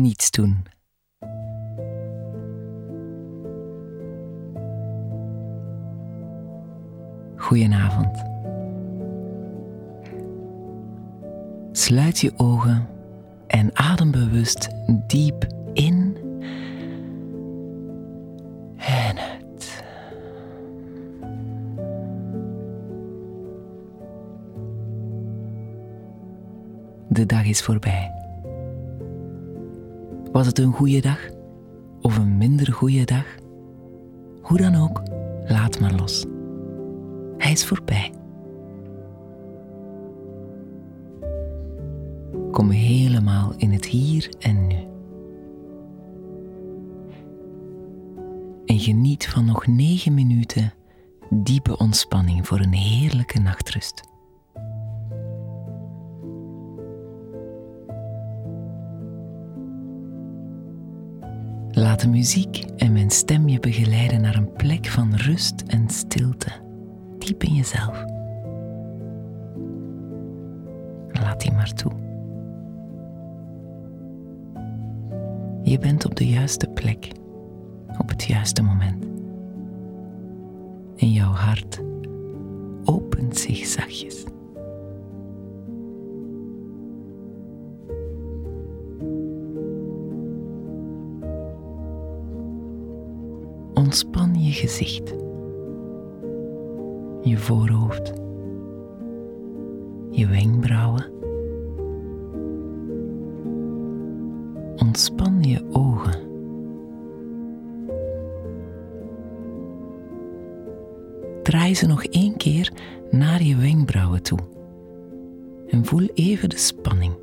niets doen. Goedenavond. Sluit je ogen en adem bewust diep in en uit. De dag is voorbij. Was het een goede dag of een minder goede dag? Hoe dan ook, laat maar los. Hij is voorbij. Kom helemaal in het hier en nu. En geniet van nog negen minuten diepe ontspanning voor een heerlijke nachtrust. Laat de muziek en mijn stem je begeleiden naar een plek van rust en stilte, diep in jezelf. Laat die maar toe. Je bent op de juiste plek, op het juiste moment. En jouw hart opent zich zachtjes. Gezicht, je voorhoofd, je wenkbrauwen. Ontspan je ogen. Draai ze nog één keer naar je wenkbrauwen toe en voel even de spanning.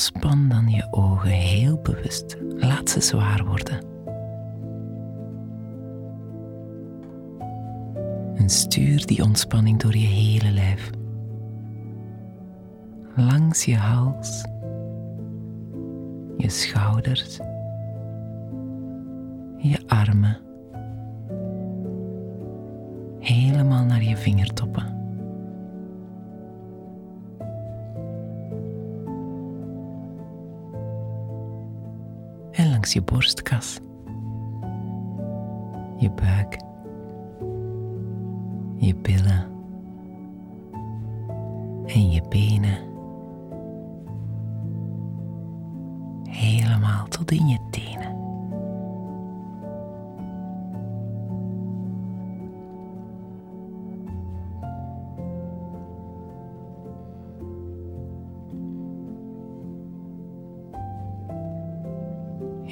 Ontspan dan je ogen heel bewust. Laat ze zwaar worden. En stuur die ontspanning door je hele lijf. Langs je hals, je schouders, je armen, helemaal naar je vingertoppen. En langs je borstkas, je buik, je billen en je benen. Helemaal tot in je tenen.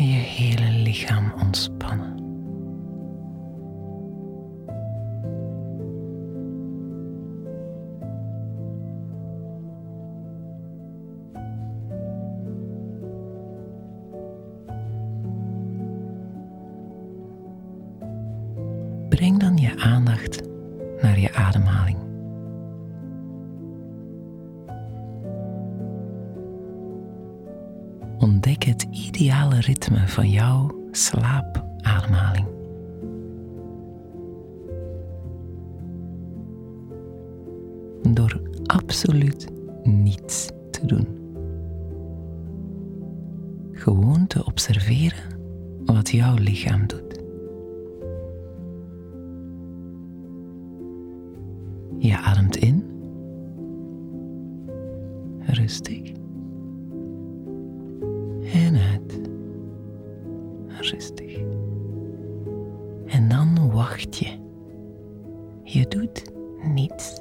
Je hele lichaam ontspannen. Breng dan je aandacht naar je ademhaling. Ontdek het ideale ritme van jouw slaapademhaling. Door absoluut niets te doen. Gewoon te observeren wat jouw lichaam doet. Je ademt in. Rustig. Niets.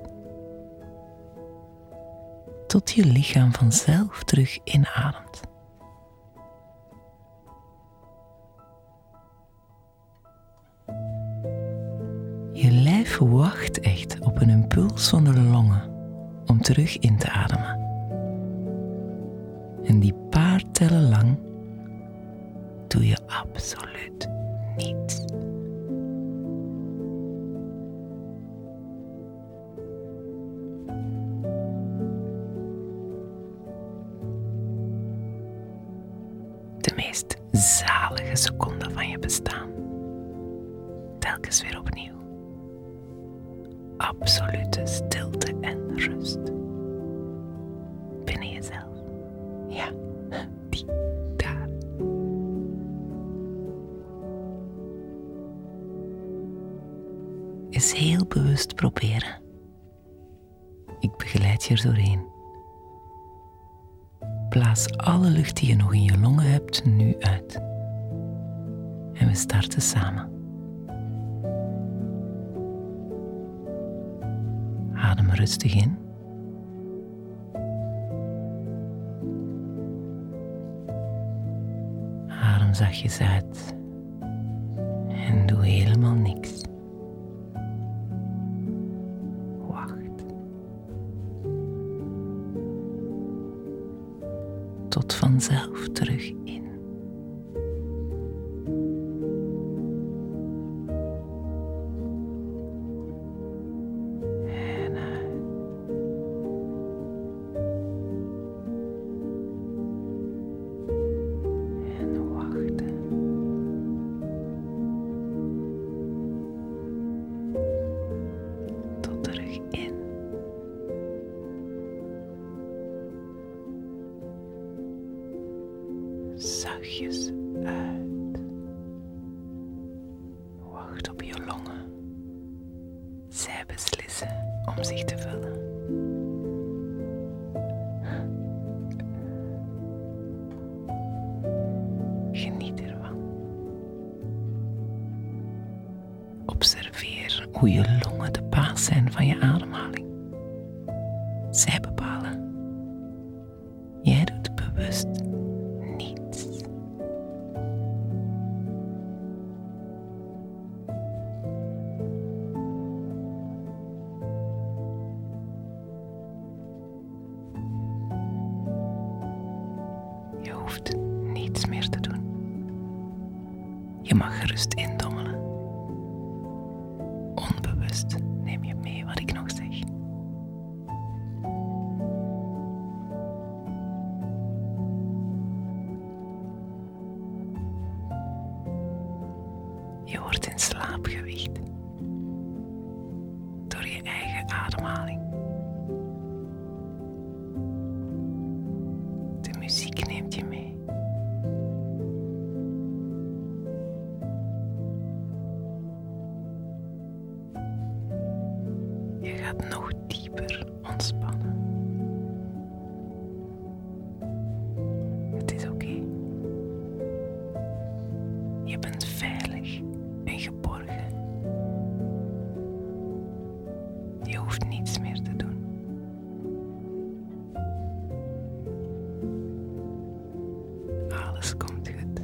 Tot je lichaam vanzelf terug inademt. Je lijf wacht echt op een impuls van de longen om terug in te ademen. En die paar tellen lang doe je absoluut niets. de meest zalige seconde van je bestaan. Telkens weer opnieuw. Absolute stilte en rust. Binnen jezelf. Ja, die daar. Is heel bewust proberen. Ik begeleid je er doorheen. Blaas alle lucht die je nog in je longen hebt nu uit. En we starten samen. Adem rustig in. Adem zachtjes uit. En doe helemaal niks. Vanzelf terug om zich te vullen. Geniet ervan. Observeer hoe je longen de baas zijn van je ademhaling. Zij bepalen. Jij doet bewust hoeft niets meer te doen. Je mag gerust indommelen. Onbewust neem je mee wat ik nog zeg. Je wordt in slaap gewicht door je eigen ademhaling. Gaat nog dieper ontspannen. Het is oké. Je bent veilig en geborgen. Je hoeft niets meer te doen. Alles komt goed.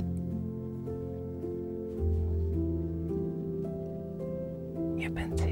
Je bent een